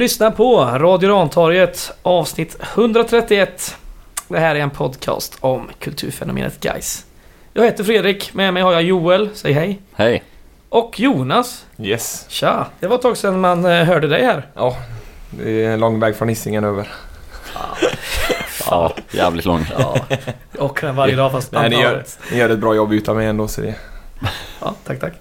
Lyssnar på Radio Rantorget avsnitt 131. Det här är en podcast om kulturfenomenet Guys. Jag heter Fredrik, med mig har jag Joel, säg hej. Hej. Och Jonas. Yes. Tja, det var ett tag sedan man eh, hörde dig här. Ja, det är en lång väg från Hisingen över. Ja, jävligt lång. Ja, jag åker den varje dag fast Nej, ni gör, ni gör ett bra jobb utan mig ändå så det... Ja, tack, tack.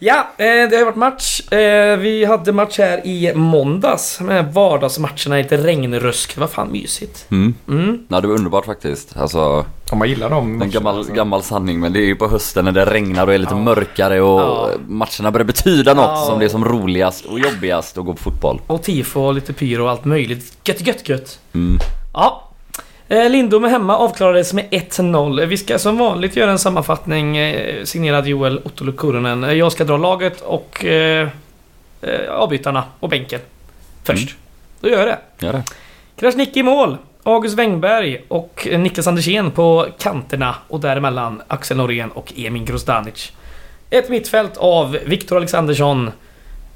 Ja, eh, det har varit match. Eh, vi hade match här i måndags med vardagsmatcherna i lite regnrusk. Det var fan mysigt. Mm. Mm. Ja, det var underbart faktiskt. Alltså, Om man gillar dem en gammal, alltså. gammal sanning men det är ju på hösten när det regnar och är lite Ja. mörkare och Ja. matcherna börjar betyda något Ja. som det är som roligast och jobbigast att gå på fotboll. Och tifo och lite pyro och allt möjligt. Gött, gött, gött. Mm. Ja. Eh, Lindom är hemma avklarades med 1-0. Vi ska som vanligt göra en sammanfattning eh, signerad Joel Ottolo Kurunen. Eh, Jag ska dra laget och eh, avbytarna och bänken. Först. Mm. Då gör jag det. Gör det. Krasniqi i mål. August Wengberg och Niklas Andersén på kanterna och däremellan Axel Norén och Emin Grostanic. Ett mittfält av Viktor Alexandersson,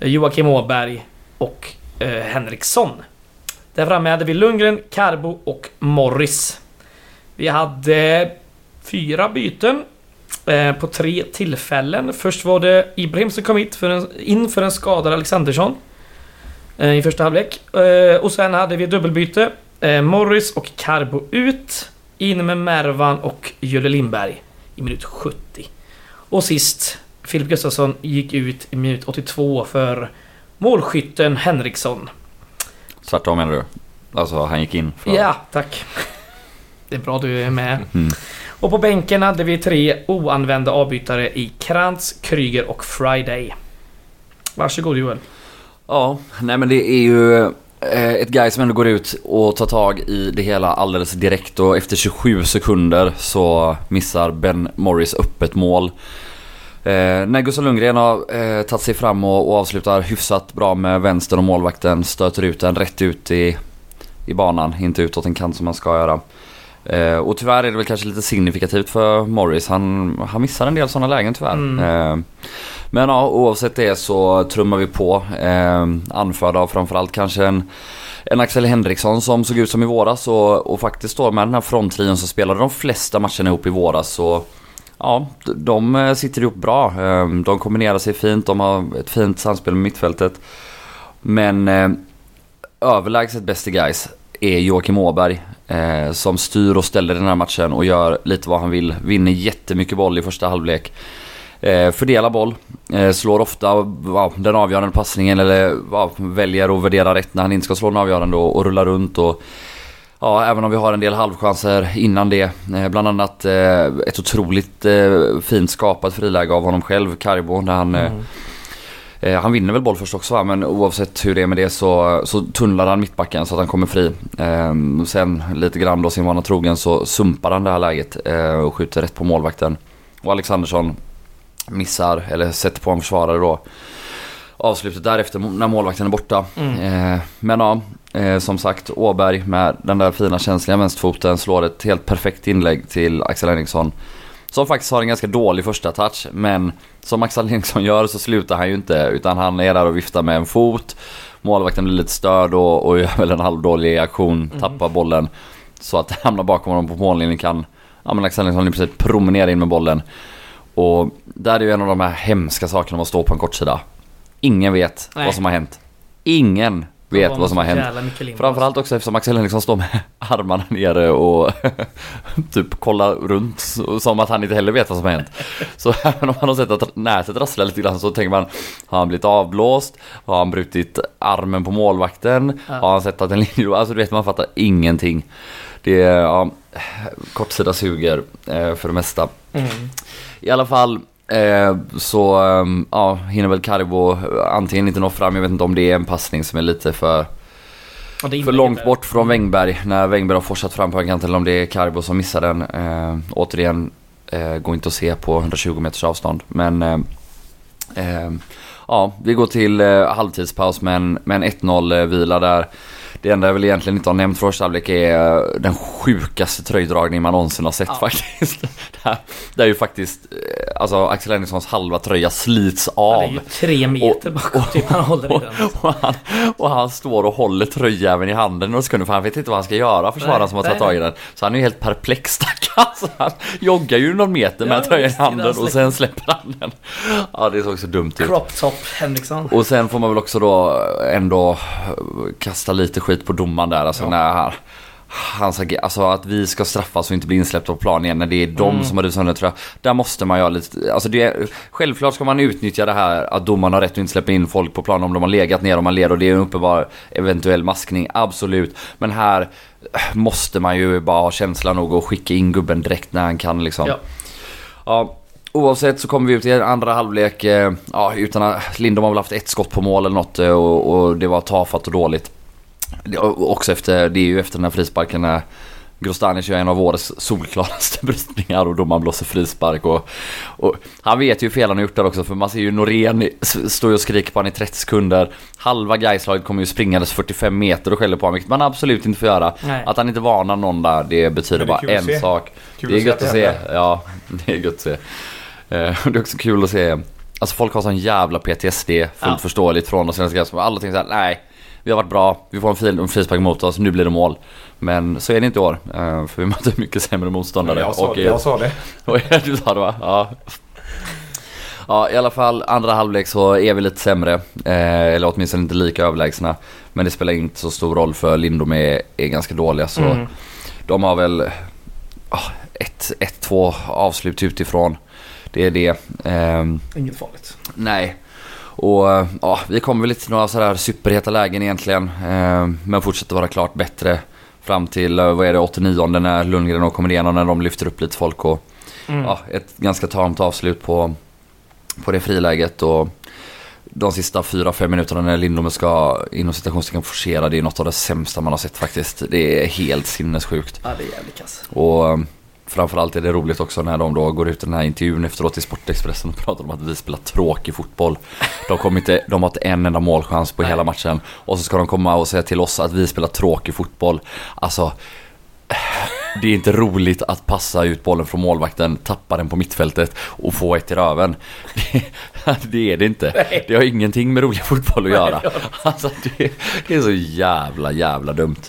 Joakim Åberg och eh, Henriksson. Där framme hade vi Lundgren, Carbo och Morris. Vi hade fyra byten eh, på tre tillfällen. Först var det Ibrahim som kom hit för en, in för en skadad Alexandersson eh, i första halvlek. Eh, och sen hade vi dubbelbyte. Eh, Morris och Carbo ut. In med Mervan och Julle Lindberg i minut 70. Och sist, Filip Gustafsson gick ut i minut 82 för målskytten Henriksson. Tvärtom menar du? Alltså han gick in för... Ja, tack. Det är bra du är med. Mm. Och på bänken hade vi tre oanvända avbytare i Krantz, Kryger och Friday. Varsågod Joel. Ja, nej men det är ju eh, ett guy som ändå går ut och tar tag i det hela alldeles direkt och efter 27 sekunder så missar Ben Morris öppet mål. Eh, när Gustav Lundgren har eh, tagit sig fram och, och avslutar hyfsat bra med vänster och målvakten stöter ut den rätt ut i, i banan, inte utåt en kant som man ska göra. Eh, och tyvärr är det väl kanske lite signifikativt för Morris. Han, han missar en del sådana lägen tyvärr. Mm. Eh, men ja, oavsett det så trummar vi på. Eh, anförda av framförallt kanske en, en Axel Henriksson som såg ut som i våras och, och faktiskt då med den här fronttrion som spelade de flesta matcherna ihop i våras så Ja, de eh, sitter ihop bra. Eh, de kombinerar sig fint, de har ett fint samspel med mittfältet. Men eh, överlägset bäst i guys är Joakim Åberg. Eh, som styr och ställer den här matchen och gör lite vad han vill. Vinner jättemycket boll i första halvlek. Eh, fördelar boll. Eh, slår ofta ja, den avgörande passningen eller ja, väljer att värdera rätt när han inte ska slå den avgörande och, och runt. Och, Ja, även om vi har en del halvchanser innan det. Eh, bland annat eh, ett otroligt eh, fint skapat friläge av honom själv, Carbo, där han... Mm. Han vinner väl boll först också va? men oavsett hur det är med det så, så tunnlar han mittbacken så att han kommer fri. Eh, sen lite grann då sin vana trogen så sumpar han det här läget eh, och skjuter rätt på målvakten. Och Alexandersson missar, eller sätter på en försvarare då. Avslutet därefter när målvakten är borta. Mm. Men ja, eh, som sagt Åberg med den där fina känsliga vänsterfoten slår ett helt perfekt inlägg till Axel Henriksson. Som faktiskt har en ganska dålig första touch men som Axel Henriksson gör så slutar han ju inte utan han är där och viftar med en fot. Målvakten blir lite störd och, och gör väl en halvdålig aktion, tappar bollen. Så att det hamnar bakom honom på mållinjen kan ja, men Axel Henriksson i princip promenera in med bollen. Och där är ju en av de här hemska sakerna med att stå på en kortsida. Ingen vet Nej. vad som har hänt. Ingen vet vad som har hänt. Framförallt också eftersom Axel Henriksson står med armarna nere och typ kollar runt som att han inte heller vet vad som har hänt. Så även om man har sett att nätet rasslar lite grann så tänker man Har han blivit avblåst? Har han brutit armen på målvakten? Ja. Har han sett att en linje... Alltså du vet man fattar ingenting. Det är, ja, kortsida suger eh, för det mesta. Mm. I alla fall eh, så ehm, ja, hinner väl Carbo antingen inte nå fram, jag vet inte om det är en passning som är lite för, är för långt bort från Wängberg när Wängberg har forsat fram på en kant eller om det är Carbo som missar den. Eh, återigen, eh, går inte att se på 120 meters avstånd men eh, eh, ja, vi går till eh, halvtidspaus med en, med en 1-0 eh, vila där. Det enda jag väl egentligen inte har nämnt för första halvlek är eh, den sjukaste tröjdragning man någonsin har sett Ja. faktiskt. det, här, det är ju faktiskt, eh, alltså Axel Henrikssons halva tröja slits Ja, av. det är ju tre meter bakåt typ han håller i Och, den. och, han, och han står och håller tröjjäveln i handen några sekunder för han vet inte vad han ska göra försvararen som har tagit tag i den. Så han är ju helt perplex stackars. Så Han joggar ju någon meter med Ja, tröjan i handen och sen släpper han den. Ja det såg så dumt ut. Crop top Henriksson. Och sen får man väl också då ändå kasta lite skit på domaren där. Alltså Ja. när han, hans alltså att vi ska straffas och inte bli insläppta på plan igen när det är de Mm. som har rusat sönder tror jag. Där måste man göra lite, alltså det, självklart ska man utnyttja det här att domaren har rätt att inte släppa in folk på plan om de har legat ner och man leder och det är en uppenbar eventuell maskning, absolut. Men här måste man ju bara ha känsla nog och skicka in gubben direkt när han kan liksom. Ja. Ja, oavsett så kommer vi ut i andra halvlek. Eh, ja, utan att Lindom har väl haft ett skott på mål eller något eh, och, och det var tafatt och dåligt. Också efter, det är ju efter den här frisparken när Grostanic gör en av årets solklaraste brytningar och domaren blåser frispark. Och, och han vet ju hur fel han har gjort där också för man ser ju Norén s- stå och skrika på honom i 30 sekunder. Halva Gaislaget kommer ju springandes 45 meter och skäller på honom vilket man absolut inte får göra. Nej. Att han inte varnar någon där det betyder det bara en se. sak. Kul det är att se gött att se. Ja, det är gött att se. Det är också kul att se. Alltså folk har sån jävla PTSD, fullt Ja. förståeligt från de senaste gasen. Alla tänker såhär, nej. Vi har varit bra, vi får en fin- en frispark mot oss, nu blir det mål. Men så är det inte i år. eh, För vi möter mycket sämre motståndare. Jag sa, och, det, jag sa det. och du sa det va? Ja. Ja i alla fall andra halvlek så är vi lite sämre. Eh, eller åtminstone inte lika överlägsna. Men det spelar inte så stor roll för Lindom är, är ganska dåliga så Mm. de har väl ah, ett, ett, två avslut utifrån. Det är det. Ehm, Inget farligt. nej. Och ja, vi kommer väl lite till några sådär superheta lägen egentligen. Ehm, men fortsätter vara klart bättre. Fram till, eh, vad är det, 89 när Lundgren och kommer igenom när de lyfter upp lite folk och Mm. ja, ett ganska tamt avslut på, på det friläget. Och de sista 4-5 minuterna när Lindome ska inom citationstecken forcera, det är något av det sämsta man har sett faktiskt. Det är helt sinnessjukt. Ja, det är jävligt kass. Och um, framförallt är det roligt också när de då går ut i den här intervjun efteråt i Sportexpressen och pratar om att vi spelar tråkig fotboll. De, kommer inte, de har inte en enda målchans på Nej. hela matchen. Och så ska de komma och säga till oss att vi spelar tråkig fotboll. Alltså, det är inte roligt att passa ut bollen från målvakten, tappa den på mittfältet och få ett i röven. Det, det är det inte. Nej. Det har ingenting med rolig fotboll att Nej, göra. Alltså det, det är så jävla jävla dumt.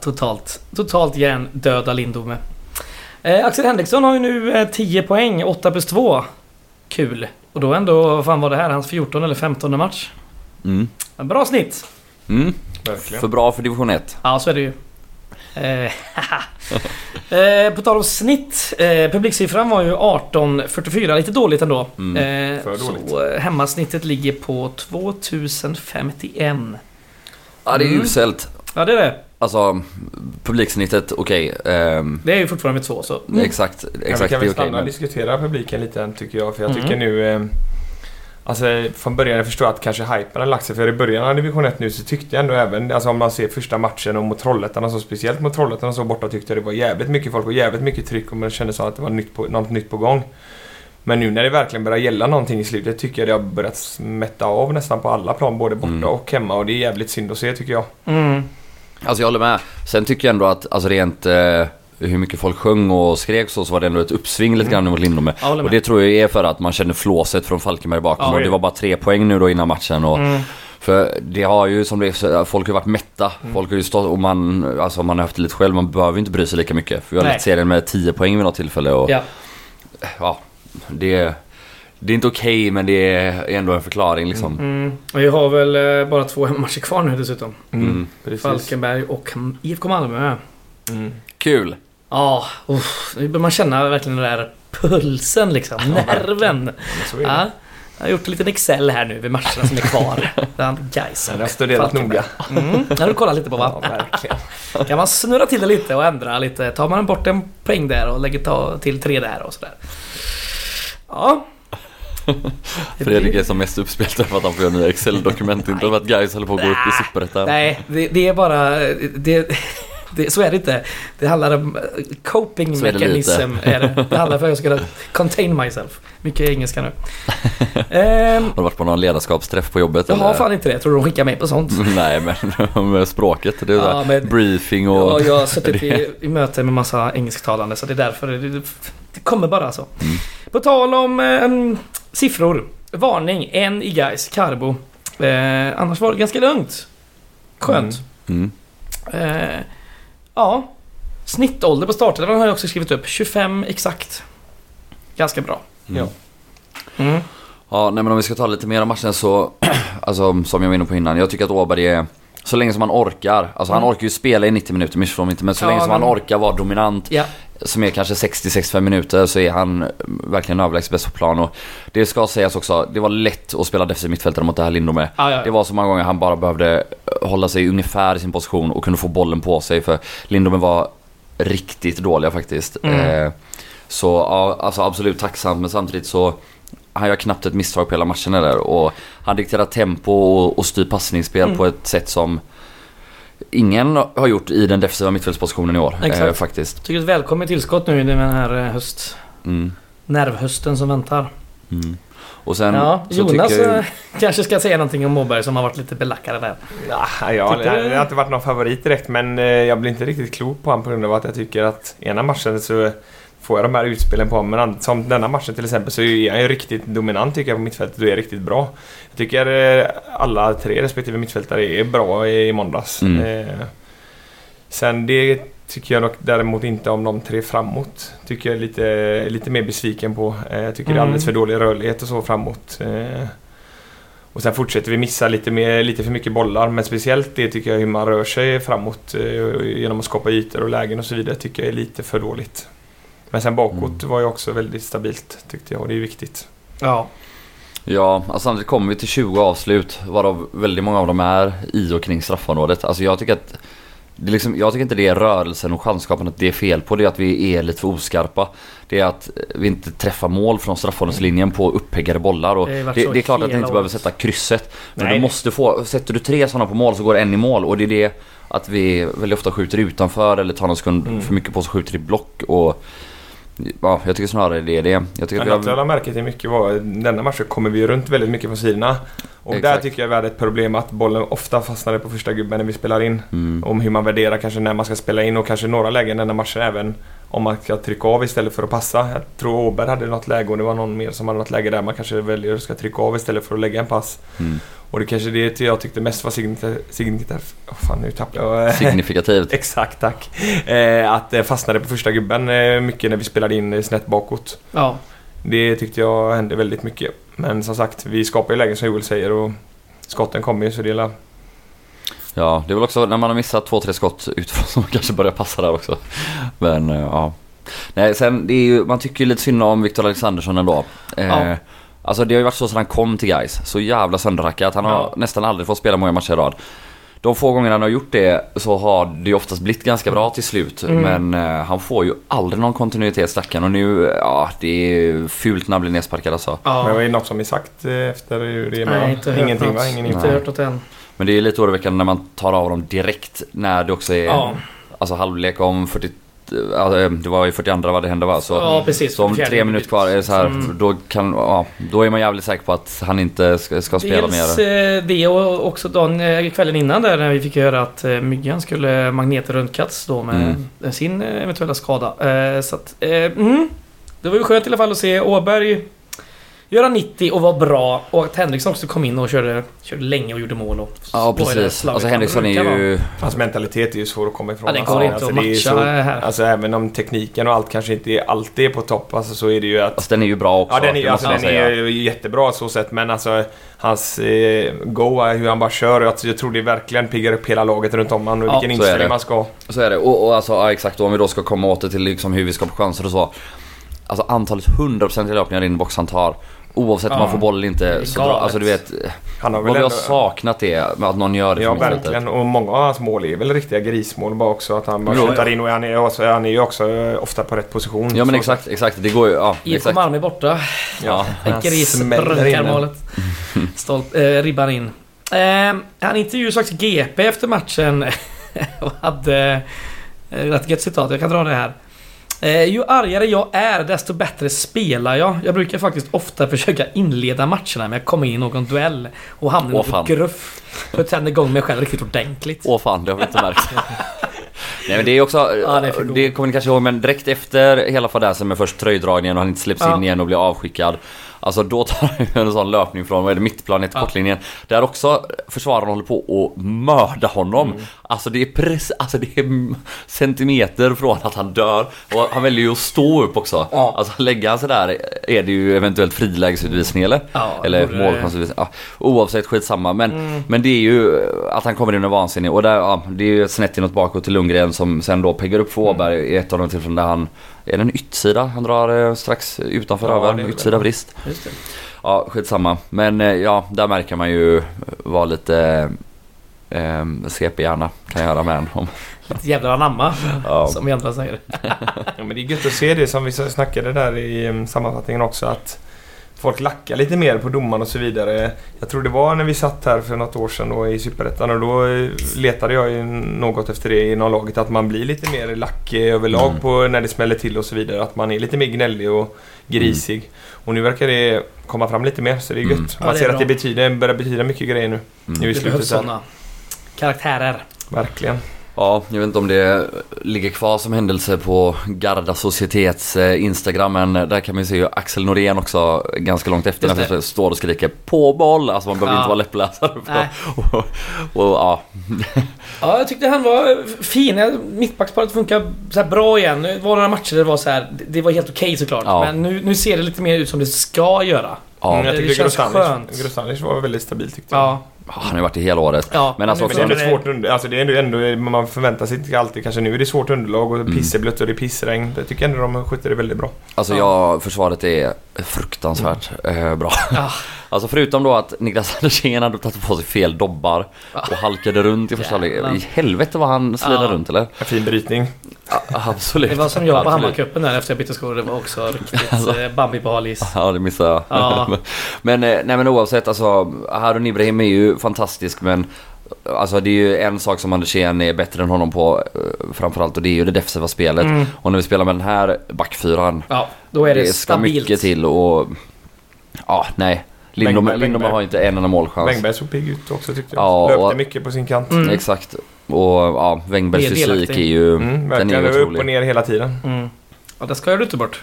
Totalt. Totalt hjärndöda Lindome. Eh, Axel Henriksson har ju nu eh, 10 poäng, 8 plus 2. Kul. Och då ändå, vad fan var det här? Hans 14 eller 15 match? Mm. En bra snitt. Mm. Verkligen. För bra för division 1. Ja, så är det ju. Eh, eh, på tal om snitt. Eh, publiksiffran var ju 1844, lite dåligt ändå. Mm. Eh, För dåligt. så eh, hemmasnittet ligger på 2051. Ja det är Mm. uselt. Ja, det är det. Alltså publiksnittet, okej. ehm, Det är ju fortfarande med två, så... Exakt, Kan, exakt vi, kan det vi är okej. stanna och men- diskutera publiken lite än tycker jag. För jag Mm. tycker nu... Eh, alltså från början jag förstår att kanske hypen har lagt sig. För i början av division 1 nu så tyckte jag ändå även... Alltså om man ser första matchen och mot Trollhättan och så speciellt mot Trollhättan och så borta tyckte jag det var jävligt mycket folk och jävligt mycket tryck och man kände så att det var nytt på, något nytt på gång. Men nu när det verkligen börjar gälla någonting i slutet tycker jag det har börjat smätta av nästan på alla plan. Både borta Mm. och hemma och det är jävligt synd att se tycker jag. Mm. Alltså jag håller med. Sen tycker jag ändå att, alltså rent eh, hur mycket folk sjöng och skrek så, så var det ändå ett uppsving lite grann mot Lindome. Håller Och det tror jag är för att man känner flåset från Falkenberg bakom. Ja, och det- var bara tre poäng nu då innan matchen. Och, Mm. För det har ju som det är, folk har varit mätta. Mm. Folk har ju stått och man, alltså man har haft det lite själv. Man behöver ju inte bry sig lika mycket. För vi har lett serien med 10 poäng vid något tillfälle. Och, Ja. ja, det, det är inte okej men det är ändå en förklaring liksom. Mm. Och vi har väl eh, bara två hemmamatcher kvar nu dessutom. Mm. Precis. Falkenberg och IFK Malmö. Mm. Kul! Ja, uff, nu börjar man känna verkligen den där pulsen liksom. Nerven. Ja, jag har gjort en liten Excel här nu vid matcherna som är kvar. Bland Gais Den har jag studerat noga. Mm, det har du kollat lite på va? Ja, verkligen. Kan man snurra till det lite och ändra lite. Tar man bort en poäng där och lägger till tre där och sådär. Ja. Fredrik är som mest uppspelt för att han får göra nya Excel-dokument. Inte för att guys håller på att gå upp i Superettan. Nej, det, det är bara... Det, det, så är det inte. Det handlar om eh, coping Så mechanism. Är det. det handlar för att jag ska kunna contain myself. Mycket engelska nu. Ehm, Har du varit på någon ledarskapsträff på jobbet? jag har eller? fan inte det. Tror de skickar mig på sånt. Nej men med språket. Det är Ja, ja, men- briefing och... Ja, jag har suttit i, i möte med massa engelsktalande så det är därför det, det, kommer bara så. Mm. På tal om eh, siffror. Varning, en i guys, Carbo. Eh, annars var det ganska lugnt. Skönt. Mm. Eh, ja. Snittålder på startelvan har jag också skrivit upp. 25 exakt. Ganska bra. Mm. Ja. Mm. Ja, nej men om vi ska ta lite mer om matchen så, alltså som jag var inne på innan, jag tycker att Åberg är så länge som han orkar, alltså han Mm. orkar ju spela i 90 minuter, missförstå inte, men så Ja, länge som han men- orkar vara dominant, Ja. Som är kanske 60-65 minuter, så är han verkligen överlägset bäst på plan. Och det ska sägas också, det var lätt att spela defensiv mittfältare mot det här Lindome. Ja, ja, ja. Det var så många gånger han bara behövde hålla sig ungefär i sin position och kunde få bollen på sig, för Lindome var riktigt dåliga faktiskt. Mm. Eh, så ja, alltså absolut tacksam, men samtidigt så han gör knappt ett misstag på hela matchen där och han dikterar tempo och, och styr passningsspel Mm. på ett sätt som ingen har gjort i den defensiva mittfältspositionen i år. Exakt. Eh, faktiskt. Tycker ett välkommet tillskott nu i den här eh, höst... Mm, Nervhösten som väntar. mm. Och sen ja, så Jonas tycker jag, eh, kanske ska säga någonting om Åberg som har varit lite belackare där. Ja, jag, du- det har inte varit någon favorit direkt men eh, jag blir inte riktigt klok på honom på grund av att jag tycker att ena matchen så får jag de här utspelen på. Men som denna matchen till exempel så är han ju riktigt dominant tycker jag på mittfältet och är riktigt bra. Jag tycker eh, alla tre respektive mittfältare är bra i måndags. Mm. Eh, sen det tycker jag dock däremot inte om de tre framåt. Tycker jag är lite, lite mer besviken på. Eh, jag tycker det är Mm. alldeles för dålig rörlighet och så framåt. Eh, och sen fortsätter vi missa lite, mer, lite för mycket bollar. Men speciellt det tycker jag hur man rör sig framåt genom att skapa ytor och lägen och så vidare tycker jag är lite för dåligt. Men sen bakåt Mm. var ju också väldigt stabilt tyckte jag och det är viktigt. Ja. Ja, alltså samtidigt kommer vi till 20 avslut varav väldigt många av dem är i och kring straffområdet. Alltså jag tycker att det liksom, jag tycker inte det är rörelsen och chansskapandet det är fel på. Det är att vi är lite för oskarpa. Det är att vi inte träffar mål från straffområdeslinjen på uppeggade bollar. Och Det det, det, är klart att ni inte behöver sätta krysset. Men Nej. du måste få, sätter du tre sådana på mål så går en i mål. Och det är det att vi väldigt ofta skjuter utanför eller tar någon sekund Mm. för mycket på oss och skjuter i block. Och ja, jag tycker snarare det är det. Jag tycker att vi har, märke till mycket var denna matchen kommer vi runt väldigt mycket på sidorna. Och där Exakt. tycker jag vi hade ett problem att bollen ofta fastnade på första gubben när vi spelar in. mm, Om hur man värderar kanske när man ska spela in och kanske några lägen denna matchen även om man ska trycka av istället för att passa. Jag tror Åberg hade något läge och det var någon mer som hade något läge där man kanske väljer att ska trycka av istället för att lägga en pass. mm, Och det kanske det jag tyckte mest var signifikativt. Åh fan nu tappade jag. signifikativt. Exakt tack. Eh, att det fastnade på första gubben eh, mycket när vi spelade in eh, snett bakåt. Ja. Det tyckte jag hände väldigt mycket. Men som sagt, vi skapar ju lägen som Joel säger och skotten kommer ju så det är Ja, det är väl också när man har missat två, tre skott utifrån som man kanske börjar passa där också. Men eh, ja. Nej, sen det är ju, man tycker ju lite synd om Victor Alexandersson ändå. Eh, Ja. Alltså det har ju varit så sedan han kom till guys. Så jävla sönderhackat. Han har Ja. nästan aldrig fått spela många matcher i rad. De få gånger han har gjort det så har det ju oftast blivit ganska bra till slut. Mm. Men eh, han får ju aldrig någon kontinuitet stackaren. Och nu, ja det är fult när han blir nedsparkad alltså. ja. Men vad är det något som är sagt eh, efter det? Nej, inte hört Ingenting något. va? Ingen Inte hört något än. Men det är lite oroväckande när man tar av dem direkt när det också är Ja. Alltså halvlek om 40... Alltså, det var i 42 vad det hände va? Så, Ja, precis. så om tre minuter kvar så här, Mm. då, kan, ja, då är man jävligt säker på att han inte ska, ska spela Dels mer. eh, det och också dagen, eh, kvällen innan där när vi fick höra att eh, Myggan skulle magnetröntgats då med Mm. sin eh, eventuella skada. Eh, så att, eh, mm, det var ju skönt i alla fall att se Åberg göra 90 och vara bra och att Henriksson också kom in och körde, körde länge och gjorde mål. Och Ja precis. slaget Alltså Henriksson är ju... Hans mentalitet är ju svår att komma ifrån. Ja, alltså. går inte Alltså, att matcha så- här. Alltså även om tekniken och allt kanske inte alltid är på topp alltså, så är det ju att Alltså den är ju bra också. Ja, den det är, alltså, den är ju jättebra så sett men alltså hans eh, go, hur han bara kör. Alltså, jag tror det verkligen piggar upp hela laget runt om honom och Ja, vilken så är inställning det. man ska ha. Så är det. Och, och alltså, ja, exakt. Och om vi då ska komma åter till liksom hur vi skapar chanser och så. Alltså antalet 100% i löpningar in i box han tar. Oavsett om Ja, man får boll eller inte. Så bra, alltså du vet. Han har Vad väl vi har ändå... saknat det med att någon gör det Ja verkligen och många av hans mål är väl riktiga grismål bara också. Att han bara skjuter in och han är, också, han är ju också eh, ofta på rätt position. Ja men exakt, exakt. Det går ju, ja IFK. Malmö är borta. Ja. Han Gris den. målet. Stolt, eh, ribban in. Eh, han intervjuades faktiskt GP efter matchen och hade eh, rätt gött citat. Jag kan dra det här. Eh, ju argare jag är desto bättre spelar jag. Jag brukar faktiskt ofta försöka inleda matcherna med att komma in i någon duell och hamna i något gruff. För att tända igång mig själv riktigt ordentligt. Åh fan, det har vi inte märkt. Nej men det är också, Ja, det är för det kommer ni kanske ihåg men direkt efter hela fadäsen med först tröjdragningen och han inte släpps Ja. in igen och blir avskickad. Alltså då tar han ju en sån löpning från, vad är det, mittplanet till Ja. kortlinjen. Där också försvararen håller på att mörda honom. Mm. Alltså det är precis, alltså det är centimeter från att han dör. Och han väljer ju att stå upp också. Ja. Alltså lägger han sig där är det ju eventuellt frilägesutvisning eller? Ja, eller målchansutvisning. Ja, oavsett skitsamma. Men, Mm. men det är ju att han kommer in och är vansinnig. Och där, ja, det är ju ett snett inåt bakåt till Lundgren som sen då peggar upp för Åberg i ett av de tillfällen där han... Är det en ytsida han drar eh, strax utanför Ja, över? Just det. Ja, skitsamma. Men eh, ja, där märker man ju vad lite eh, CP-hjärna kan göra med en. Om, Ett jävla anamma, ja. som vi andra säger. Ja, men det är gött att se det som vi snackade där i em, sammanfattningen också att folk lackar lite mer på domaren och så vidare. Jag tror det var när vi satt här för något år sedan då i Superettan och då eh, letade jag ju något efter det inom laget att man blir lite mer lack eh, överlag Mm. på när det smäller till och så vidare. Att man är lite mer gnällig och grisig. Och nu verkar det komma fram lite mer så det är gött. Mm. Ja, Man det är ser bra. att det betyder, börjar betyda mycket grejer nu. Mm. Nu i Det slutet behövs så här. sådana karaktärer. Verkligen. Ja, jag vet inte om det ligger kvar som händelse på Garda Societets eh, Instagram men där kan man ju se ju Axel Norén också ganska långt efter när står och skriker på boll. Alltså man behöver Ja. inte vara läppläsare. För, och, och, ja, Ja, jag tyckte han var fin. Mittbacksparet funkar så här bra igen. Det var några matcher där det var så här. det- var helt okej såklart. Ja. Men nu, nu ser det lite mer ut som det ska göra. ja. Mm, jag det tyckte känns Grostanic, skönt. Grostanic var väldigt stabil tyckte jag. Ja. Han har ju varit i hela året. ja. Men alltså nu också- Men det är svårt under, alltså det är ändå, ändå, man förväntar sig inte alltid kanske nu är det svårt underlag och Mm. pisseblött och det är pissregn. Jag tycker ändå de sköter det väldigt bra. Alltså Ja. försvaret är fruktansvärt eh, bra. Ja. Alltså förutom då att Niklas Andersén hade tagit på sig fel dobbar och halkade runt i första halvlek. I helvete vad han slirade Ja. runt eller? En fin brytning. Ja, absolut. Det var som jag på. Hammarcupen där efter jag bytte skor. Det var också riktigt Alltså. eh, Bambi på halis. Ja, det missade jag. Ja. men, eh, nej, men oavsett, alltså Harun Ibrahim är ju fantastisk men Alltså det är ju en sak som Andersén är bättre än honom på eh, framförallt och det är ju det defensiva spelet. Mm. Och när vi spelar med den här backfyran, Ja, då är det, det ska stabilt. mycket till och... Ja, nej. Lindom, Lindom har inte en enda målchans. Wängberg såg pigg ut också tyckte jag. Ja, Löpte och- mycket på sin kant. Mm. Exakt. Och ja, Wängbergs fysik är ju... Mm, den är verkligen. ju Det var upp och ner hela tiden. Mm. Ja, det ska du inte bort.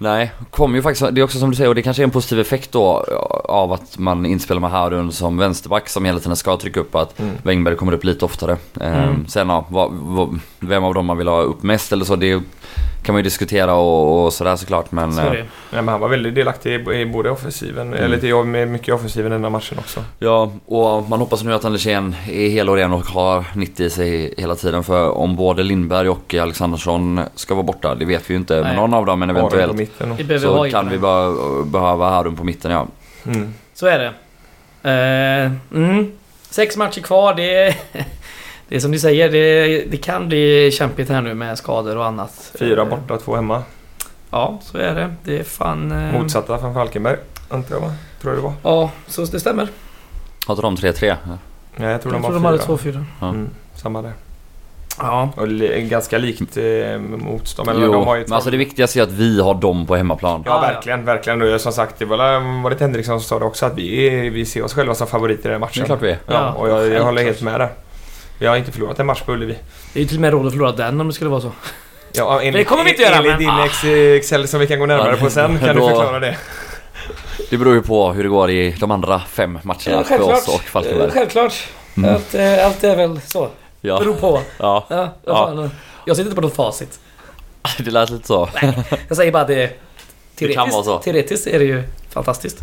Nej, kommer ju faktiskt, det är också som du säger och det kanske är en positiv effekt då av att man inspelar med Harun som vänsterback som hela tiden ska trycka upp att Mm. Wängberg kommer upp lite oftare. Ehm, Mm. Sen ja, vad, vad, vem av dem man vill ha upp mest eller så det kan man ju diskutera och, och sådär såklart men... Så eh, det. Nej, men han var väldigt delaktig i, i både offensiven, Mm. eller till, med mycket i offensiven den här matchen också. Ja, och man hoppas nu att Andersén är hel och ren och har 90 i sig hela tiden för om både Lindberg och Alexandersson ska vara borta, det vet vi ju inte. Men Nej. någon av dem men eventuellt mitten och, så kan vi bara behöva Harun på mitten ja. mm. Så är det. Eh, mm. Sex matcher kvar. Det är, det är som ni säger, det, det kan bli kämpigt här nu med skador och annat. Fyra borta, två hemma. Ja, så är det. Det är fan... eh, Motsatta från Falkenberg, antar jag va? Tror jag det var. Ja, så det stämmer. Har inte de 3-3? Nej, jag tror Jag de tror de var hade fyra. 2-4. Ja. Mm, samma där. Ja. Och ganska likt eh, motstånd. Men Jo, de har ju men alltså det viktigaste är att vi har dem på hemmaplan. Ja, Ja, ja. verkligen, verkligen. Och som sagt, det var, var det Henriksson som sa det också att vi, vi ser oss själva som favoriter i den här Det är matchen. klart vi är. Ja, Ja, och jag, jag håller helt med där. Vi har inte förlorat en match på Ullevi. Det är ju till och med råd att förlora den om det skulle vara så. Ja, enligt, Det kommer vi inte göra, Enligt men- din ah. ex, Excel som vi kan gå närmare på sen kan du Då- förklara det. Det beror ju på hur det går i de andra fem matcherna Ja, för oss och Falkenberg. Eh, Självklart. Mm. Allt, eh, allt är väl så. Ja, Beror på. ja, Ja, Ja. Jag sitter inte på något facit. det lät lite så. Jag säger bara att det... Det kan vara så. Teoretiskt, teoretiskt är det ju fantastiskt.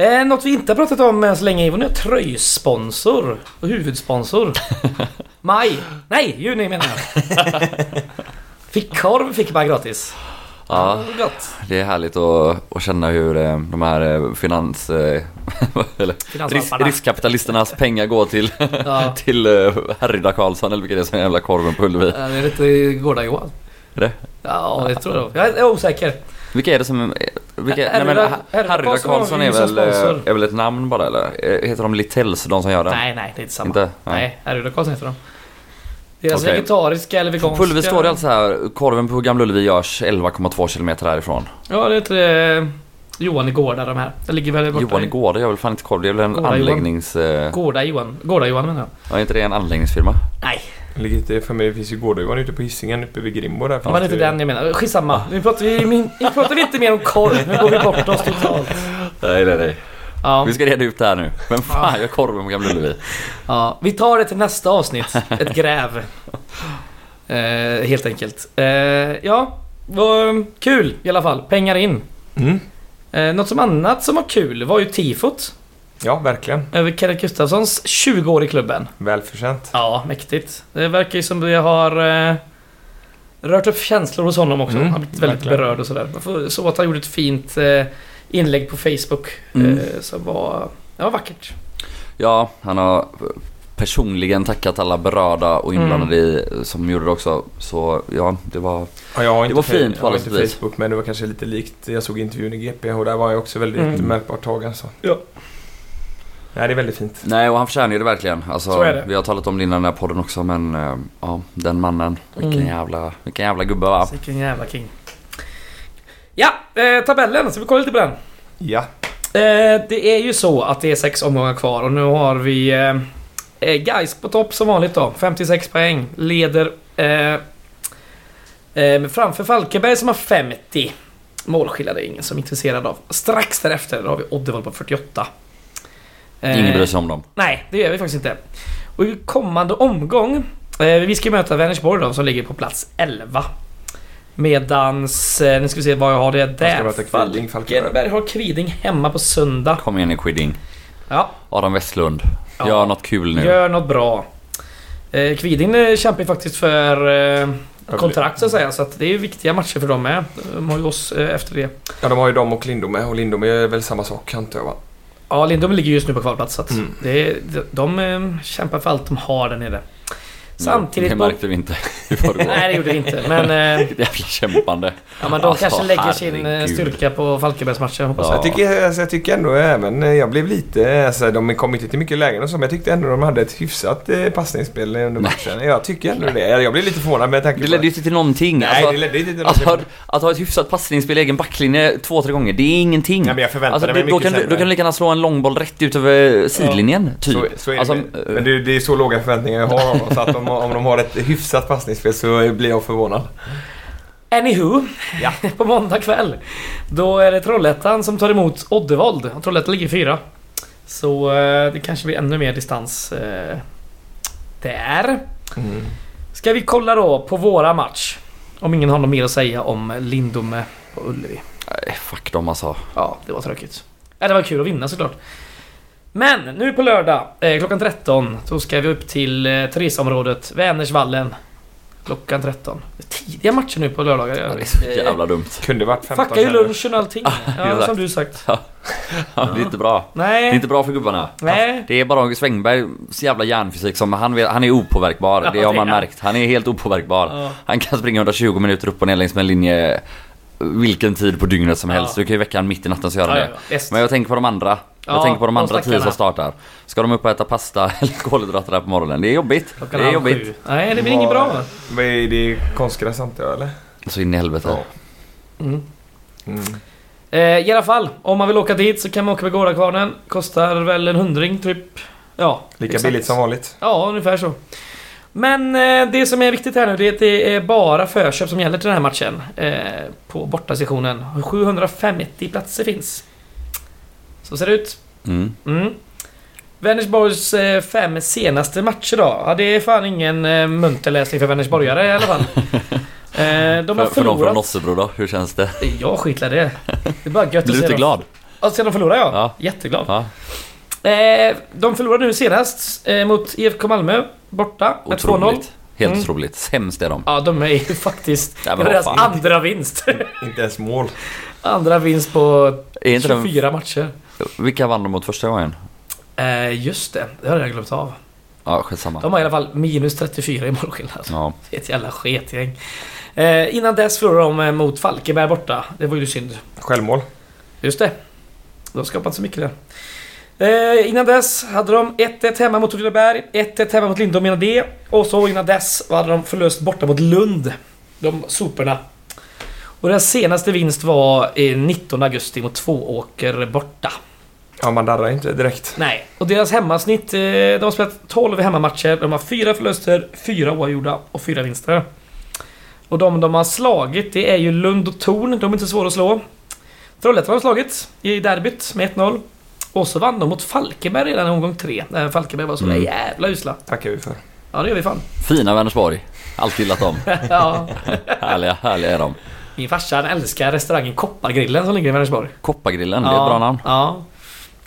Eh, något vi inte har pratat om än så länge är vår nya tröjsponsor och huvudsponsor. Maj. Nej, juni menar jag. Fick korv fick bara gratis. Ja, det Gott. det är härligt att, att känna hur eh, de här eh, finans... eh, eller risk, riskkapitalisternas pengar går till, Ja. till Härryda Karlsson eller vilka det är som är jävla korven på Ullevi. Ja, Det är lite Gårda Johan. Är det? Ja, det tror jag. Jag är osäker. Vilka är det som... Vilka, nej men Härryda Karlsson är väl, eh, är väl ett namn bara eller? Eh, Heter de Littells, de som gör den? Nej, nej, det är inte samma. Inte? Nej, Härryda Karlsson heter de. Deras Okej. vegetariska eller veganska... På Ullevi står det alltså här, korven på Gamla Ullevi görs 11,2 kilometer härifrån. Ja, det heter eh, Johan i Gårda de här. Det ligger väl borta Johan i- Gårda gör väl fan inte korv, det är väl en Gårda Johan. anläggnings... Eh, Gårda Johan. Gårda Johan menar jag. ja, är inte det en anläggningsfirma? Nej. Ligger inte för mig, det finns ju Gårdögon ute på Hisingen uppe vid Grimbo där. Ja, men det är inte den jag menar. Skitsamma. Nu pratar vi, nu pratar vi inte mer om korv. Nu går vi bort oss totalt. Nej, nej, nej. Ja, Vi ska reda ut det här nu. Vem fan gör korven på Gamla Ullevi? ja, vi tar det till nästa avsnitt. Ett gräv. Eh, helt enkelt. Eh, ja, vad kul i alla fall. Pengar in. Mm. Eh, något som annat som var kul var ju tifot. Ja, verkligen. Över Kenneth Gustafssons 20 år i klubben. Välförtjänt. Ja, mäktigt. Det verkar ju som det har eh, rört upp känslor hos honom också. Mm, han har blivit väldigt verkligen. berörd och sådär. Man får- Så att han gjorde ett fint eh, inlägg på Facebook. Mm. Eh, som var, det var vackert. Ja, han har personligen tackat alla berörda och inblandade i, som gjorde det också. Så ja, det var... Ja, jag har Det var fint på alla inte sätt. Facebook men det var kanske lite likt. Jag såg intervjun i GP och där var jag också väldigt Mm. märkbart tagen. Så. Ja. Nej, det är väldigt fint. Nej, och han förtjänar ju det verkligen. Alltså, Så är det. Vi har talat om det innan den här podden också, men eh, ja, den mannen. Vilken Mm. jävla, vilken jävla gubbe va? Vilken jävla king. Ja, eh, tabellen. Ska vi kolla lite på den? Ja. Eh, det är ju så att det är sex omgångar kvar och nu har vi eh, eh, Gais på topp som vanligt då. 56 poäng. Leder eh, eh, framför Falkenberg som har 50. Målskillnad är ingen som är intresserad av. Strax därefter har vi Oddevall på 48. Eh, Ingen bryr sig om dem. Nej, det gör vi faktiskt inte. Och i kommande omgång, eh, vi ska möta Vänersborg då som ligger på plats 11. Medans, eh, nu ska vi se vad jag har det där. Kviding, Falkenberg. Har Kviding hemma på söndag. Kom igen nu Quidding. Ja, Adam Westlund. Ja. Gör något kul nu. gör något bra. Kviding kämpar ju faktiskt för kontrakt så att säga, så att det är ju viktiga matcher för dem med. De har ju oss efter det. Ja, de har ju dem och Lindome och Lindome är väl samma sak antar jag va? Ja, Lindom ligger just nu på kvalplats så att Mm. det de, de eh, kämpar för allt de har där nere. Samtidigt... Det märkte vi inte i förrgår. Nej, det gjorde vi inte. Men, eh, Vilket jävla kämpande. ja, men de Alltså, kanske lägger sin eh, herregud. styrka på Falkenbergsmatchen hoppas Ja. jag. Jag, tycker, alltså, jag tycker ändå även, eh, jag blev lite, alltså, de kom inte till mycket lägen och så men jag tyckte ändå de hade ett hyfsat eh, passningsspel under matchen. Jag tycker ändå det. Jag blev lite förvånad med tanke Det på... ledde ju inte till någonting. Nej, alltså, det ledde inte till att, ha, någonting. att ha ett hyfsat passningsspel i egen backlinje två, tre gånger, det är ingenting. Nej, men jag förväntade Alltså, mig det, då, mycket kan du, sämre. då kan du lika gärna slå en långboll rätt ut över sidlinjen, typ. Så, så är det alltså, Men det, det är så låga förväntningar jag har av dem. Om, de har ett hyfsat passningsspel så blir jag förvånad. Anywho, Ja. på måndag kväll. Då är det Trollhättan som tar emot Oddevold. Och Trollhättan ligger fyra. Så eh, det kanske blir ännu mer distans eh, där. Mm. Ska vi kolla då på våra match? Om ingen har något mer att säga om Lindome på Ullevi. nej, fuck dem alltså. Ja, det var tråkigt. Ja, det var kul att vinna såklart. Men nu på lördag eh, klockan 13 så ska vi upp till eh, turistområdet Vänersvallen. Klockan 13. Det är tidiga matcher nu på lördagar. Ja, det är så jävla dumt. Kunde varit 15 Fuckar ju lunchen och allting. Ja, som du sagt. Ja, det är inte bra. Det är Nej. inte bra för gubbarna. Nej. Det är bara August Svängberg, så jävla hjärnfysik som han, han är opåverkbar. Ja, det har man märkt. Han är helt opåverkbar. Ja. Han kan springa 120 minuter upp och ner längs med en linje vilken tid på dygnet som Ja. helst. Du kan ju väcka han mitt i natten så gör han Ja, det. ja. Men jag tänker på de andra. Jag Ja, tänker på de andra tio som startar. Ska de upp och äta pasta eller kolhydrater där på morgonen? Det är jobbigt. Det är jobbigt. sju. Nej, det blir inget bra. Vad är det konstgräs antar jag eller? Så in i helvete. Ja. Mm. Mm. Eh, I alla fall, om man vill åka dit så kan man åka med Gårdakvarnen. Kostar väl en hundring typ. Ja, Lika exakt. billigt som vanligt. Ja, ungefär så. Men eh, det som är viktigt här nu det är att det är bara förköp som gäller till den här matchen. Eh, på bortasessionen. 750 platser finns. Så ser det ut. Mm. Mm. Vänersborgs eh, fem senaste matcher då. Ja, det är fan ingen eh, munterläsning för Vänersborgare i alla fall. Eh, de har För, för de från förlorat. Nossebro då, hur känns det? Jag skitlar det. Det är bara gött att Blir du inte glad? Ja, sen de förlorar ja. Ja. Jätteglad. Ja. De förlorade nu senast mot IFK Malmö borta med 2-0. Otroligt. Helt Mm. otroligt. Sämst är de. Ja, de är ju faktiskt... Ja, det var deras fan. andra vinst. Inte ens mål. andra vinst på Är inte de, 24 matcher. Vilka vann de mot första gången? Eh, just det, det har jag glömt av. Ja, skitsamma. De har i alla fall minus 34 i målskillnad. Ja. Det är ett jävla sketgäng. Eh, innan dess förlorade de eh, mot Falkenberg borta. Det var ju synd. Självmål. Just det. De har skapat så mycket där. Eh, innan dess hade de 1-1 hemma mot Åtvidaberg, 1-1 hemma mot Lindom innan det. Och så innan dess hade de förlust borta mot Lund. De soporna. Och deras senaste vinst var eh, 19 augusti mot Tvååker borta. Ja, man darrar inte direkt. Nej, och deras hemmasnitt, eh, de har spelat 12 hemmamatcher. De har fyra förluster, fyra oavgjorda och fyra vinster. Och de de har slagit, det är ju Lund och Torn. De är inte svåra att slå. Trollhättan har de slagit i derbyt med 1-0. Och så vann de mot Falkenberg redan i omgång tre. När Falkenberg var så Mm. jävla usla. Tackar vi för. Ja, det gör vi fan. Fina Vänersborg. Alltid gillat dem. ja. härliga, härliga är de. Min farsa älskar restaurangen Koppargrillen som ligger i Vänersborg. Koppargrillen, det är ett bra namn. Ja.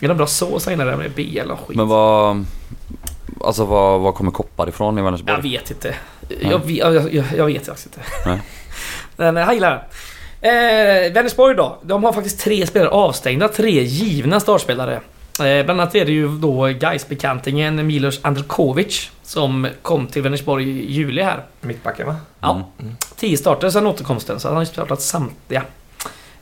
Det är någon bra sås inne där med BL och skit. Men vad... Alltså vad, vad kommer koppar ifrån i Vänersborg? Jag vet inte. Jag, vet- jag, jag, jag vet faktiskt inte. Nej. Men eh, jag gillar den. Eh, Vänersborg då. De har faktiskt tre spelare avstängda. Tre givna startspelare. Eh, bland annat är det ju då gais bekantingen Milos Andrkovic som kom till Vänersborg i juli här. Mittbacken va? Ja. 10 starter sedan återkomsten, så han har ju startat samtliga.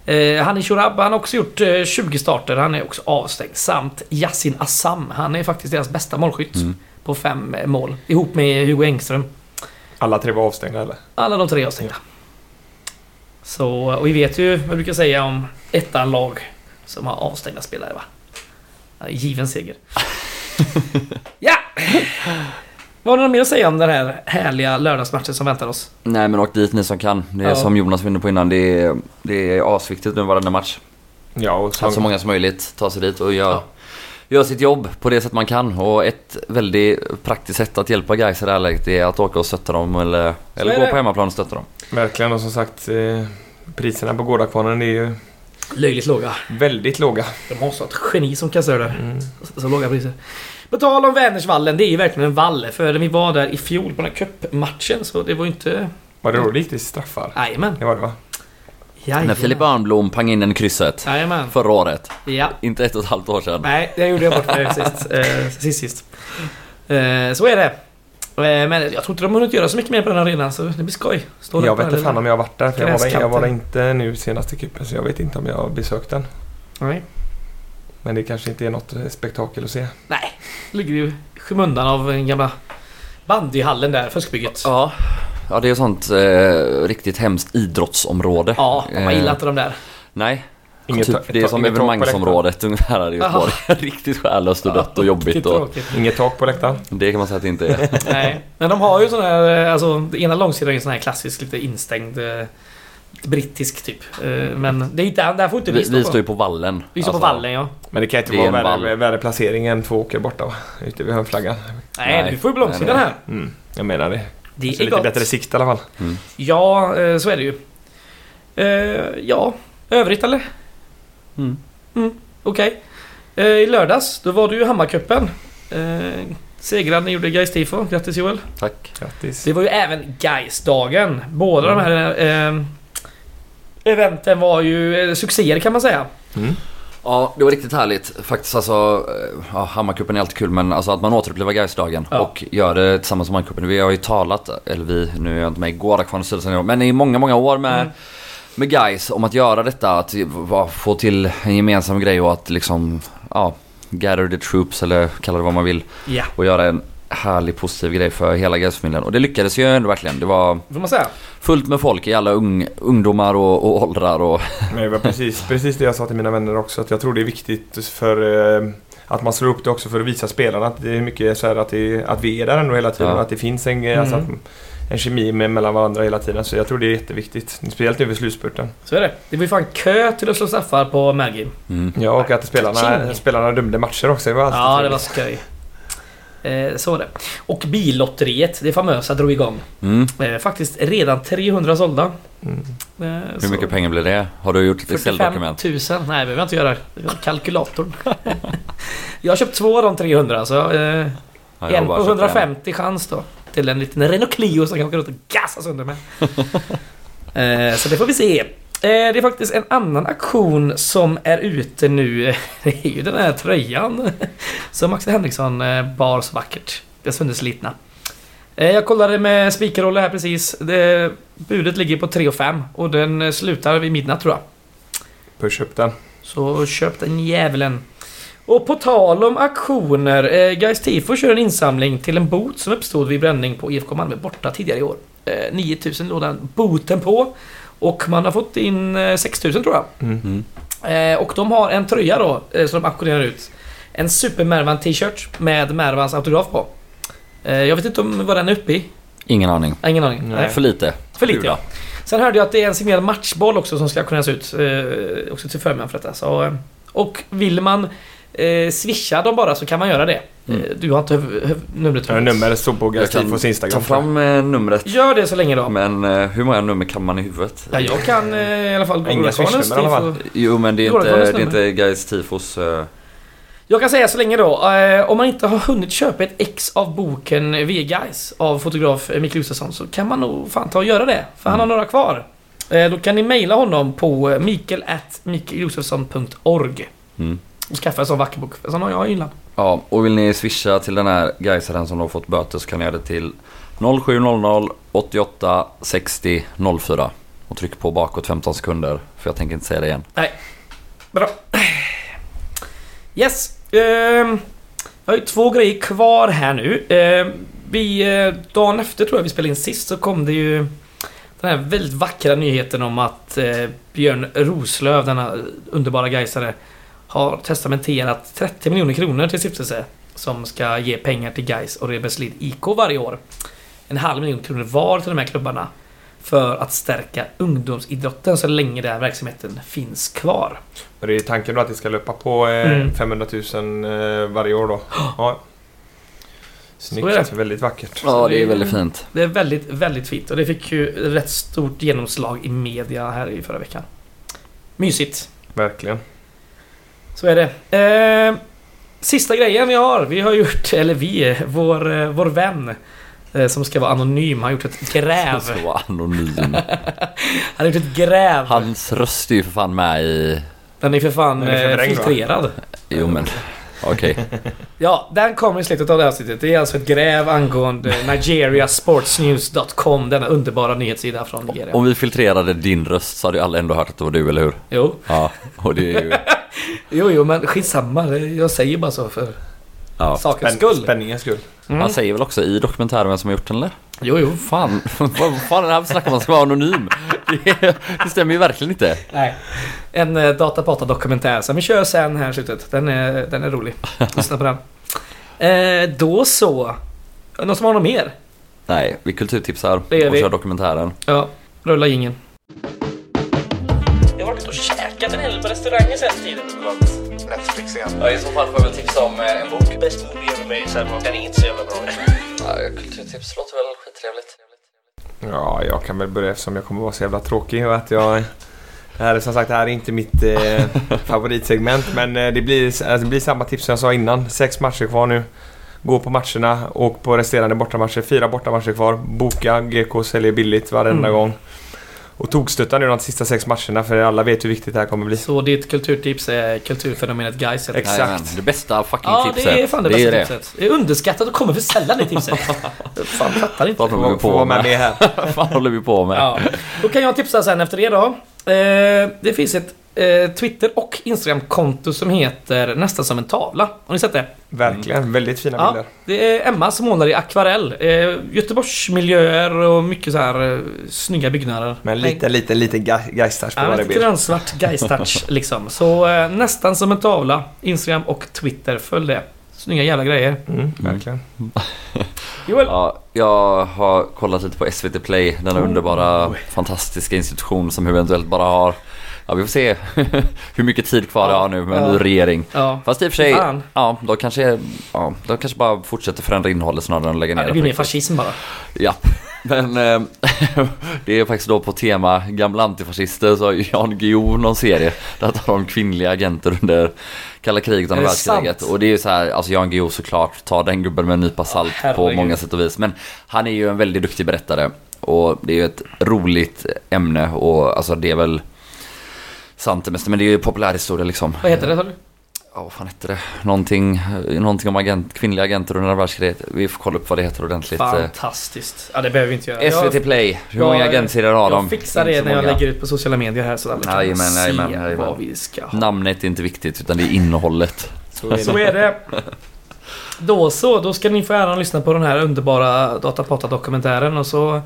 Eh, Hani Shurab, han har också gjort eh, 20 starter, han är också avstängd. Samt Yasin Assam, han är faktiskt deras bästa målskytt. Mm. På fem eh, mål. Ihop med Hugo Engström. Alla tre var avstängda eller? Alla de tre är avstängda. Så, och vi vet ju vad vi brukar säga om ettan lag som har avstängda spelare va? Given seger. ja! Vad har du något mer att säga om den här härliga lördagsmatchen som väntar oss? Nej men åk dit ni som kan. Det är Ja. som Jonas var inne på innan. Det är, det är asviktigt nu varenda match. Ja, och Att så många som möjligt tar sig dit och gör, Ja. gör sitt jobb på det sätt man kan. Och ett väldigt praktiskt sätt att hjälpa guys i det här läget är att åka och stötta dem eller, eller gå på hemmaplan och stötta dem. verkligen och som sagt eh, priserna på Gårdakvarnen är ju Löjligt låga. väldigt låga. De har så ett geni som kastar det. Mm. Så, så låga priser. På tal om Vänersvallen, det är ju verkligen en vall. För vi var där i fjol på den här cupmatchen så det var ju inte... Var det då det gick till straffar? Jajamän. Det var det va? Jajamän. När Filip Örnblom pang in en krysset Jajamän. förra året. Ja. Inte ett och ett halvt år sedan. Nej, det gjorde jag bort mig sist. Eh, sist, sist. Eh, så är det. Eh, men jag tror inte de har hunnit göra så mycket mer på den arenan så det blir skoj. Stå där jag vet den inte fan om jag har varit där för jag var, jag var inte nu senaste kuppen så jag vet inte om jag har besökt den. Nej. Men det kanske inte är något eh, spektakel att se. Nej. Ligger ju i skymundan av den gamla bandyhallen där, fuskbygget. Ja. Ja det är sånt eh, riktigt hemskt idrottsområde. Ja, man Eh, gillar inte de där. Nej. Inget typ, det är som evenemangområdet ungefär här i Göteborg. Riktigt själlöst och dött och jobbigt. Och. Inget tak på läktaren. det kan man säga att det inte är. Nej. Men de har ju sån här, eh, alltså det ena långsidan är ju sån här klassisk, lite instängd eh, brittisk typ. Eh, Men det är inte, där får inte vi Vi, stå vi på. står ju på vallen. Vi står på Alltså, vallen ja. Men det kan inte Det vara värre, vall. värre placering än två åker borta va? Ute vid hörnflaggan. Nej, Nej. du får ju på Nej, här. Mm, jag menar det. Det Så är lite gott. bättre sikt i alla fall. Ja, eh, så är det ju. Eh, ja, övrigt eller? Mm. Okej. Eh, I lördags, då var det ju Hammarcupen. Segraren gjorde Gais Tifo. Grattis Joel. Tack. Grattis. Det var ju även Gais-dagen. Båda de här eh, eventen var ju eh, succéer kan man säga. Mm. Ja, det var riktigt härligt. Faktiskt alltså, eh, ja, Hammarcupen är alltid kul men alltså att man återupplever Gaisdagen Ja. och gör det tillsammans med Hammarcupen. Vi har ju talat, eller vi, nu är jag inte med i Gårdakvarnens styrelse i år, men i många, många år med, Mm. med Gais om att göra detta, att få till en gemensam grej och att liksom, ja, gather the troops eller kalla det vad man vill Ja, och göra en härlig positiv grej för hela Gaisfamiljen. Och det lyckades ju ändå verkligen. Det var får man säga. fullt med folk i alla ung, ungdomar och, och åldrar och Men det var precis, precis det jag sa till mina vänner också. Att jag tror det är viktigt för eh, att man slår upp det också för att visa spelarna att det är mycket så här att, det, att vi är där ändå hela tiden. Ja. Och att det finns en, alltså Mm. att, en kemi med, mellan varandra hela tiden. Så jag tror det är jätteviktigt. Speciellt nu vid slutspurten. Så är det. Det var ju fan kö till att slå straffar på Mergim. mm. Ja, och att spelarna, spelarna dömde matcher också. Det var Ja, det var skoj. Eh, så var det. Och billotteriet, det famösa, drog igång. Mm. Eh, faktiskt redan 300 sålda. Mm. Eh, Hur mycket pengar blir det? Har du gjort ett 45 Excel-dokument? 000. Nej, det behöver jag inte göra. Kalkylatorn. jag har köpt två av de 300, så eh, Ja, en på köpt 150 chans då. Till en liten Renault Clio som kan åka runt och gasa sönder med. eh, så det får vi se. Eh, det är faktiskt en annan aktion som är ute nu. Det är ju den här tröjan som Axel Henriksson eh, bar så vackert. Det sönderslitna. Eh, jag kollade med spikerroller här precis. Det, budet ligger på 3 och 5 och den slutar vid midnatt tror jag. Push upp den. Så köp den jävlen. Och på tal om aktioner. Eh, Guys Tifo kör en insamling till en bot som uppstod vid bränning på IFK Malmö borta tidigare i år. Eh, 9000 låg den boten på. Och man har fått in eh, 6000 tror jag. Mm. Mm. Eh, och de har en tröja då, eh, som de auktionerar ut. En Super Mervan t-shirt med Mervans autograf på. Eh, jag vet inte om vad den är uppe i. Ingen aning. Har Ingen aning. Nej. För lite. För lite ja. Sen hörde jag att det är en signerad matchboll också som ska auktioneras ut. Eh, också till förmån för detta. Så, eh, och vill man eh, swisha dem bara så kan man göra det. Mm. Eh, du har inte numret Ja, numret stod på Gastifos Instagram. ta fram eh, numret. Gör det så länge då. Men eh, hur många nummer kan man i huvudet? Ja, jag kan eh, i alla fall Inga swishnummer i alla fall. Jo men det är inte, det är inte Gais tifos... eh, Jag kan säga så länge då. Eh, om man inte har hunnit köpa ett ex av boken V Guys av fotograf Mikael Josefsson så kan man nog fan ta och göra det. För han har några kvar. Eh, då kan ni mejla honom på mikael mikaeljosefsson.org Mm. Och skaffa en sån vacker bok. För sån har jag i hyllan. Ja, och vill ni swisha till den här Gaisaren som har fått böter så kan ni göra det till 0700 88 60 04. Och tryck på bakåt 15 sekunder för jag tänker inte säga det igen. Bra. Yes. ehm, jag har ju två grejer kvar här nu. Ehm, vi, eh, dagen efter tror jag vi spelade in sist så kom det ju den här väldigt vackra nyheten om att eh, Björn Roslöv, denna underbara Gaisare, har testamenterat 30 miljoner kronor till stiftelse som ska ge pengar till Gais och Reberslid IK varje år. En halv miljon kronor var till de här klubbarna för att stärka ungdomsidrotten så länge den verksamheten finns kvar. Och det är tanken då att det ska löpa på eh, Mm. 500 000 eh, varje år då. Ja. Så är Snyggt. det. Väldigt vackert. Ja, det är väldigt fint. Det är väldigt, väldigt fint och det fick ju rätt stort genomslag i media här i förra veckan. Mysigt. Verkligen. Så är det. Eh, sista grejen vi har. Vi har gjort, eller vi, vår, eh, vår vän eh, som ska vara anonym har gjort ett gräv. Så anonym. Han har gjort ett gräv. Hans röst är ju för fan med i... Den är för fan är eh, förvrängd, va? filtrerad. Jo men... Okej. Ja, den kommer i slutet av det här avsnittet. Det är alltså ett gräv angående nigeriasportsnews.com. Denna underbara nyhetssida från Nigeria. Om vi filtrerade din röst så hade ju alla ändå hört att det var du, eller hur? Jo, Ja, och det är ju... jo, jo, men skitsamma. Jag säger bara så för Ja. sakens skull. spänningens skull. Mm. Han säger väl också i dokumentären vem som har gjort den eller? Jo, jo. Fan, vad fan är det här för snack om man ska vara anonym? Det, det stämmer ju verkligen inte. Nej. En eh, datapata dokumentär som vi kör sen här i slutet. Den är, den är rolig. Lyssna på den. Eh, då så. Någon som har något mer? Nej, vi kulturtipsar och vi. kör dokumentären. Ja, rulla ingen. Och hel på restauranger sen tiden. Netflix igen. Ja, i så fall får jag väl tipsa om en bok. Bäst movie ever made, den inte så jävla bra. Ja, kulturtips låter väl skittrevligt. Ja, jag kan väl börja eftersom jag kommer vara så jävla tråkig och att jag... Det här är som sagt det här är inte mitt eh, favoritsegment men eh, det, blir, alltså, det blir samma tips som jag sa innan. Sex matcher kvar nu. Gå på matcherna, åk på resterande bortamatcher. Fyra bortamatcher kvar. Boka, GK säljer billigt varenda Mm. gång. Och tokstötta nu de sista sex matcherna för alla vet hur viktigt det här kommer bli. Så ditt kulturtips är kulturfenomenet Gais. Exakt. Jajamän, det bästa fucking Ja, tipset. det är fan det, är bästa tipset. Det är underskattat och kommer för sällan det tipset. fan, fattar inte. Vad håller vi på med, med? här. Vad fan håller vi på med? Ja. Då kan jag tipsa sen efter det då. Eh, det finns ett Twitter och Instagram-konto som heter Nästan som en tavla. Har ni sett det? Verkligen, väldigt fina Ja, bilder. det är Emma som målar i akvarell. Eh, Göteborgsmiljöer och mycket så här eh, snygga byggnader. Men lite, lite, lite ge- geistars på Ja, varje lite bild. grönsvart Geistouch liksom. Så eh, nästan som en tavla. Instagram och Twitter, följ det. Snygga jävla grejer. Mm, verkligen. Joel? Ja, jag har kollat lite på SVT Play, denna Oh. underbara, fantastiska institution som eventuellt bara har Ja, vi får se hur mycket tid kvar det Ja, har nu med en ja. ny regering. Ja. Fast i och för sig, Fan. ja, de kanske, ja, de kanske bara fortsätter förändra innehållet snarare än att lägga ner Ja, det det blir på mer fascism bara. Ja, men eh, det är faktiskt då på tema gamla antifascister så har Jan Guillou någon serie där tar de kvinnliga agenter under kalla kriget och det världskriget. Och det är ju så här, alltså Jan Guillou såklart, tar den gubben med en nypa salt på herregud. många sätt och vis. Men han är ju en väldigt duktig berättare och det är ju ett roligt ämne och alltså det är väl sant det mesta, men det är ju populärhistoria liksom. Vad heter det sa du? Ja, vad fan hette det? Någonting, någonting om agent, kvinnliga agenter under andra världskriget. Vi får kolla upp vad det heter ordentligt. Eh, Fantastiskt. Ja, det behöver vi inte göra. Jag- SVT Play, hur jag- många agentserier har de? Jag fixar det när jag lägger ut på sociala medier här så alla kan Jajamän, se jajamän, jajamän. vad vi ska ha. Namnet är inte viktigt utan det är innehållet. Så är det. Så är det. Då så, då ska ni få äran att lyssna på den här underbara Datapata-dokumentären och så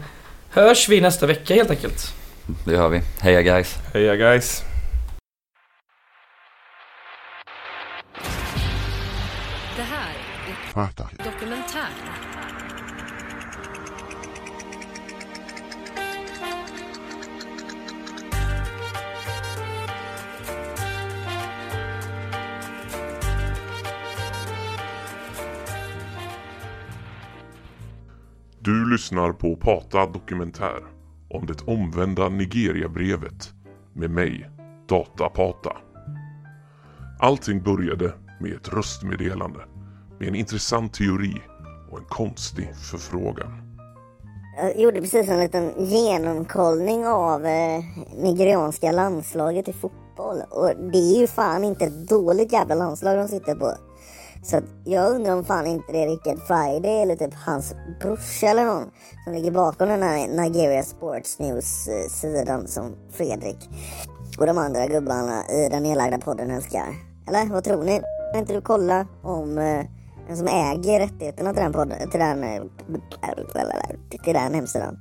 hörs vi nästa vecka helt enkelt. Det gör vi. Heja guys. Heja guys. Är Fattar. Dokumentär. Du lyssnar på Pata Dokumentär om det omvända Nigeria-brevet med mig, Datapata. Allting började med ett röstmeddelande med en intressant teori och en konstig förfrågan. Jag gjorde precis en liten genomkollning av eh, nigerianska landslaget i fotboll. Och det är ju fan inte ett dåligt jävla landslag de sitter på. Så att jag undrar om fan inte det är Rickard Friday eller typ hans brorsa eller någon som ligger bakom den här Nigeria Sports News-sidan som Fredrik och de andra gubbarna i den nedlagda podden älskar. Eller vad tror ni? Kan inte du kolla om eh, den som äger rättigheterna till den podden, till den, eh, till den hemsidan?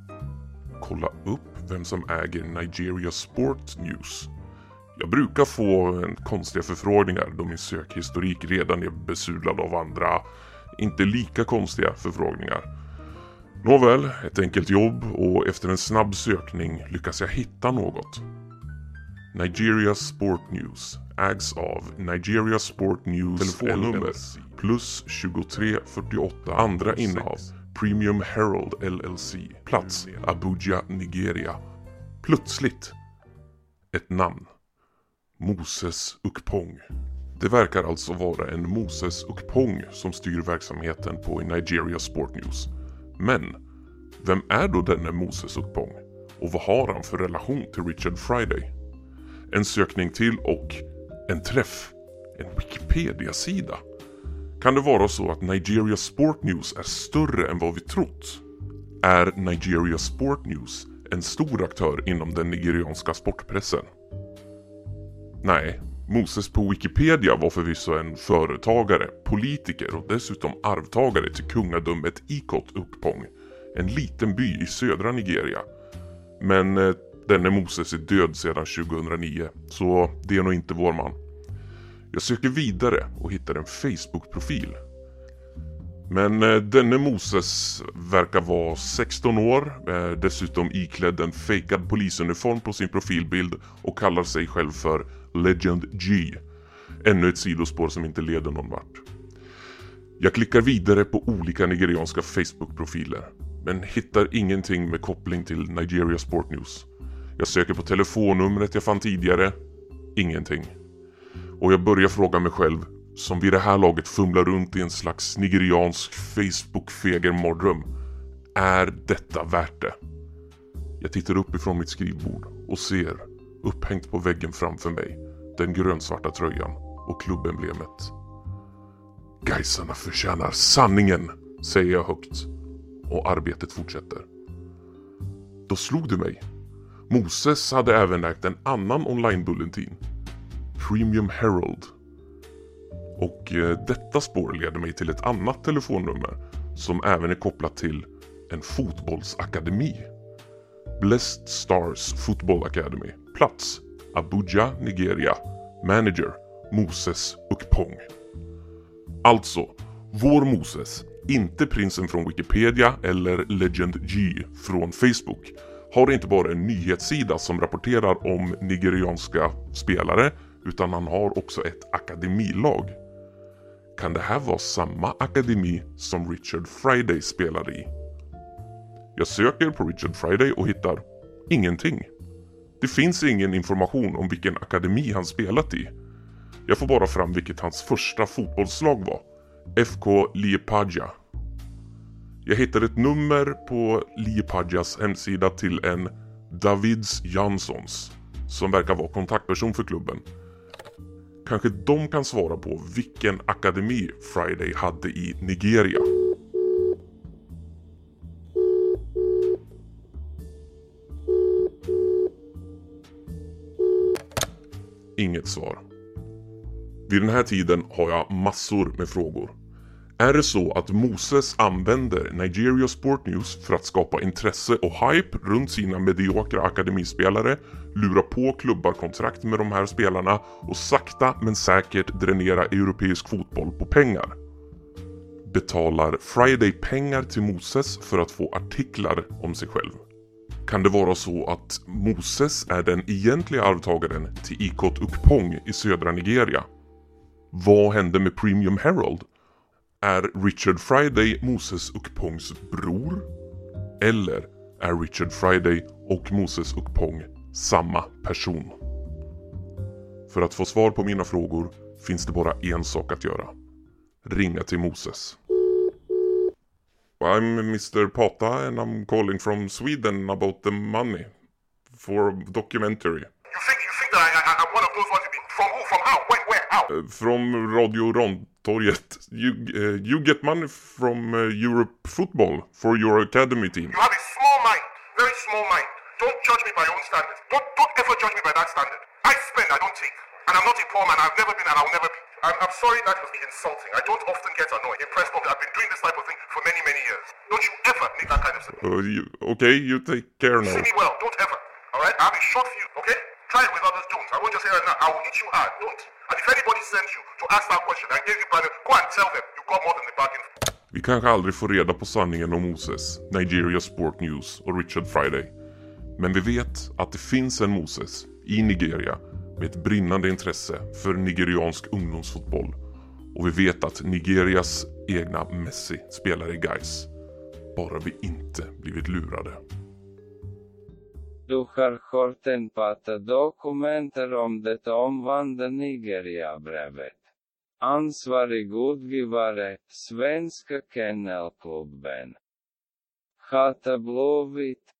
Kolla upp vem som äger Nigeria Sport News. Jag brukar få eh, konstiga förfrågningar då min sökhistorik redan är besudlad av andra, inte lika konstiga förfrågningar. Nåväl, ett enkelt jobb och efter en snabb sökning lyckas jag hitta något. Nigeria Sport News ägs av Nigeria Sport News telefonnummer plus 2348 andra innehav Premium Herald LLC plats Abuja, Nigeria. Plötsligt ett namn. Moses Ukpong. Det verkar alltså vara en Moses Ukpong som styr verksamheten på Nigeria Sport News. Men vem är då denne Moses Ukpong? Och vad har han för relation till Richard Friday? En sökning till och en träff. En Wikipedia-sida. Kan det vara så att Nigeria Sport News är större än vad vi trott? Är Nigeria Sport News en stor aktör inom den nigerianska sportpressen? Nej, Moses på Wikipedia var förvisso en företagare, politiker och dessutom arvtagare till kungadömet Ikot Ukpong. En liten by i södra Nigeria. Men eh, denne Moses är död sedan 2009, så det är nog inte vår man. Jag söker vidare och hittar en Facebook-profil. Men eh, denne Moses verkar vara 16 år, eh, dessutom iklädd en fejkad polisuniform på sin profilbild och kallar sig själv för Legend G. Ännu ett sidospår som inte leder någon vart. Jag klickar vidare på olika nigerianska Facebook-profiler men hittar ingenting med koppling till Nigeria Sport News. Jag söker på telefonnumret jag fann tidigare. Ingenting. Och jag börjar fråga mig själv, som vid det här laget fumlar runt i en slags nigeriansk Facebook-fegermardröm. Är detta värt det? Jag tittar upp ifrån mitt skrivbord och ser, upphängt på väggen framför mig, den grönsvarta tröjan och klubbemblemet. Gaisarna förtjänar sanningen, säger jag högt. Och arbetet fortsätter. Då slog det mig. Moses hade även ägt en annan online-bulletin. Premium Herald. Och eh, detta spår leder mig till ett annat telefonnummer som även är kopplat till en fotbollsakademi. Blessed Stars Football Academy. Plats Abuja, Nigeria. Manager Moses Ukpong. Alltså, vår Moses, inte prinsen från Wikipedia eller Legend G från Facebook, har inte bara en nyhetssida som rapporterar om nigerianska spelare utan han har också ett akademilag. Kan det här vara samma akademi som Richard Friday spelade i? Jag söker på Richard Friday och hittar ingenting. Det finns ingen information om vilken akademi han spelat i. Jag får bara fram vilket hans första fotbollslag var. FK Liepaja. Jag hittar ett nummer på Lipadjas hemsida till en Davids Janssons som verkar vara kontaktperson för klubben. Kanske de kan svara på vilken akademi Friday hade i Nigeria. Inget svar. Vid den här tiden har jag massor med frågor. Är det så att Moses använder Nigeria Sport News för att skapa intresse och hype runt sina mediokra akademispelare, lura på klubbar kontrakt med de här spelarna och sakta men säkert dränera europeisk fotboll på pengar? Betalar Friday pengar till Moses för att få artiklar om sig själv? Kan det vara så att Moses är den egentliga arvtagaren till Ikot Ukpong i södra Nigeria? Vad hände med Premium Herald? Är Richard Friday Moses Ukpongs bror? Eller är Richard Friday och Moses Ukpong samma person? För att få svar på mina frågor finns det bara en sak att göra. Ringa till Moses. I'm Mr Pata and I'm calling from Sweden about the money for documentary. You think you think that I, I, I... from who? From how? When? Where? How? Uh, From Radio Rontorget. You, uh, you get money from uh, Europe Football for your academy team. You have a small mind, very small mind. Don't judge me by your own standards. Don't don't ever judge me by that standard. I spend, I don't take. And I'm not a poor man. I've never been and I'll never be. I'm, I'm sorry that was insulting. I don't often get annoyed, impressed. Of I've been doing this type of thing for many, many years. Don't you ever make that kind of statement. Uh, you, okay, you take care now. See me well. Don't ever. All right? I have a short fuse. Okay? Try it with others. Don't. I won't just say right now. I will hit you hard. Don't. And if anybody sends you to ask that question I gave you private, go and tell them you got more than the bargain. Vi kanske aldrig får reda på sanningen om Moses, Nigeria Sport News och Richard Friday. Men vi vet att det finns en Moses i Nigeria med ett brinnande intresse för nigeriansk ungdomsfotboll. Och vi vet att Nigerias egna Messi spelar i Gais. Bara vi inte blivit lurade. Du har hört en pata dokumenter om det omvandla Nigeria-brevet. Ansvarig utgivare, Svenska Kennelklubben. Hata Blåvitt.